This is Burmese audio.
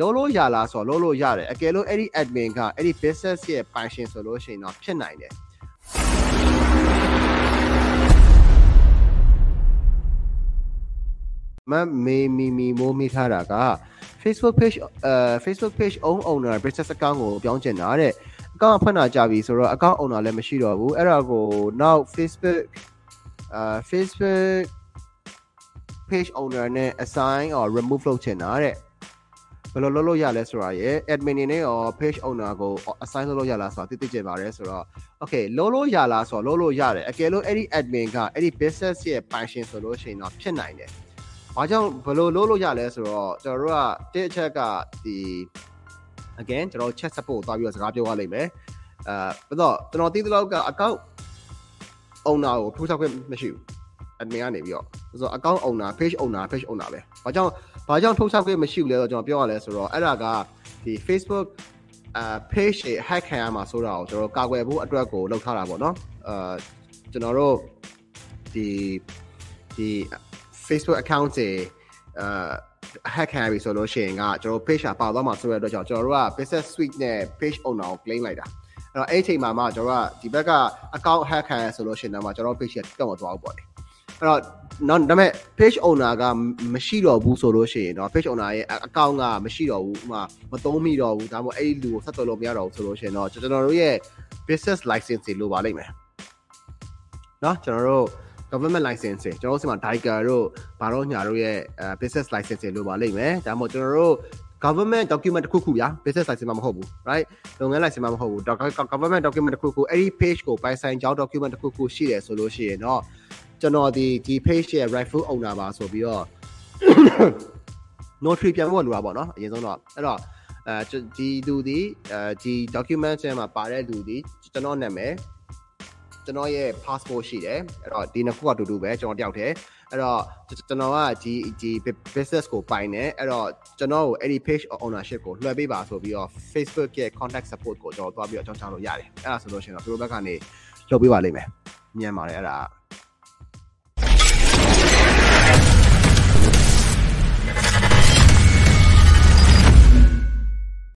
လုံးလို့ရလားဆိုတော့လုံးလို့ရတယ်အကယ်လို့အဲ့ဒီ admin ကအဲ့ဒီ business ရဲ့ပိုင်ရှင်ဆိုလို့ရှိရင်တော့ဖြစ်နိုင်တယ်မမေမီမီမိုးမိထားတာက Facebook page အဲ Facebook page own owner business account ကိုပြောင်းကျင်တာတဲ့ account ဖွင့်တာကြပြီဆိုတော့ account owner လည်းမရှိတော့ဘူးအဲ့ဒါကိုနောက် Facebook အာ Facebook page owner နဲ့ assign or remove လုပ်ချင်တာတဲ့ ဘယ်လိုလုပ်လို့ရလဲဆိုတာရယ် admin နေနဲ့ရော page owner ကို assign လုပ်လို့ရလားဆိုတာသိသိကျင်ပါတယ်ဆိုတော့ okay လုပ်လို့ရလားဆိုတော့လုပ်လို့ရတယ်အကယ်လို့အဲ့ဒီ admin ကအဲ့ဒီ business ရဲ့ပိုင်ရှင်ဆိုလို့ရှိရင်တော့ဖြစ်နိုင်တယ်။ဘာကြောင့်ဘယ်လိုလုပ်လို့ရလဲဆိုတော့ကျွန်တော်တို့ကတစ်အချက်ကဒီ again ကျွန်တော် chat support ကိုသွားပြီးတော့စကားပြောရလိမ့်မယ်။အဲပြီးတော့ကျွန်တော်သိသလောက်က account owner ကိုထိုးချခွင့်မရှိဘူး။ admin ကနေပြီးတော့ဆိုတော့ account owner page owner page owner ပဲ။ဘာကြောင့် ဘာကြောင့်ထိုးချခွင့်မရှိဘူးလဲဆိုတော့ကျွန်တော်ပြောရလဲဆိုတော့အဲ့ဒါကဒီ Facebook အာ page တွေ hack ခံရမှာဆိုတာကိုကျွန်တော်ကာကွယ်ဖို့အတွက်ကိုလုပ်ထားတာပေါ့နော်အာကျွန်တော်တို့ဒီဒီ Facebook account တွေအာ hack ခံရပြီဆိုလို့ရှိရင်ကကျွန်တော် page ပါသွားမှာဆိုရတဲ့အတွက်ကြောင့်ကျွန်တော်တို့က business suite နဲ့ page owner ကို claim လိုက်တာအဲ့တော့အဲ့ဒီအချိန်မှာမှကျွန်တော်တို့ကဒီဘက်က account hack ခံရဆိုလို့ရှိရင်တော့ကျွန်တော် page ကတော့မသွားဘူးပေါ့လေ အဲ့တော့နော်ဒါပေမဲ့ page owner ကမရှိတော့ဘူးဆိုလို့ရှိရင်တော့ page owner ရဲ့ account ကမရှိတော့ဘူးဥမာမသုံးမိတော့ဘူးဒါမှမဟုတ်အဲ့ဒီလူကိုဆက်သွယ်လို့မရတော့ဘူးဆိုလို့ရှိရင်တော့ကျွန်တော်တို့ရဲ့ business license တွေလိုပါလိမ့်မယ်နော်ကျွန်တော်တို့ government license တွေကျွန်တော်တို့ဆီမှာ Diker တို့ဘာတော့ညာတို့ရဲ့ business license တွေလိုပါလိမ့်မယ်ဒါမှမဟုတ်ကျွန်တော်တို့ government document တစ်ခုခုဗျာ business license မှာမဟုတ်ဘူး right လုပ်ငန်း license မှာမဟုတ်ဘူး government document တစ်ခုခုအဲ့ဒီ page ကိုပိုင်ဆိုင်ကြောင်း document တစ်ခုခုရှိတယ်ဆိုလို့ရှိရင်တော့ ကျွန်တော်ဒီဒီ page ရဲ့ rightful owner ပါဆိုပြီးတော့ notary ပြန်ဖို့လိုတာပေါ့နော်အရင်ဆုံးတော့အဲ့တော့အဲဒီလူဒီအဲဒီ document ထဲမှာပါတဲ့လူဒီကျွန်တော်နာမည်ကျွန်တော်ရဲ့ passport ရှိတယ်အဲ့တော့ဒီနှစ်ခုကတူတူပဲကျွန်တော်တယောက်တည်းအဲ့တော့ကျွန်တော်ကဒီဒီ business ကိုပိုင်တယ်အဲ့တော့ကျွန်တော်ကိုအဲ့ဒီ page ownership ကိုလွှဲပေးပါဆိုပြီးတော့ Facebook ရဲ့ contact support ကိုကျွန်တော်သွားပြီးတော့အကြောင်းကြားလို့ရတယ်အဲ့ဒါဆိုလို့ရှိရင်တော့သူတို့ဘက်ကနေလုပ်ပေးပါလိမ့်မယ်ညံပါတယ်အဲ့ဒါ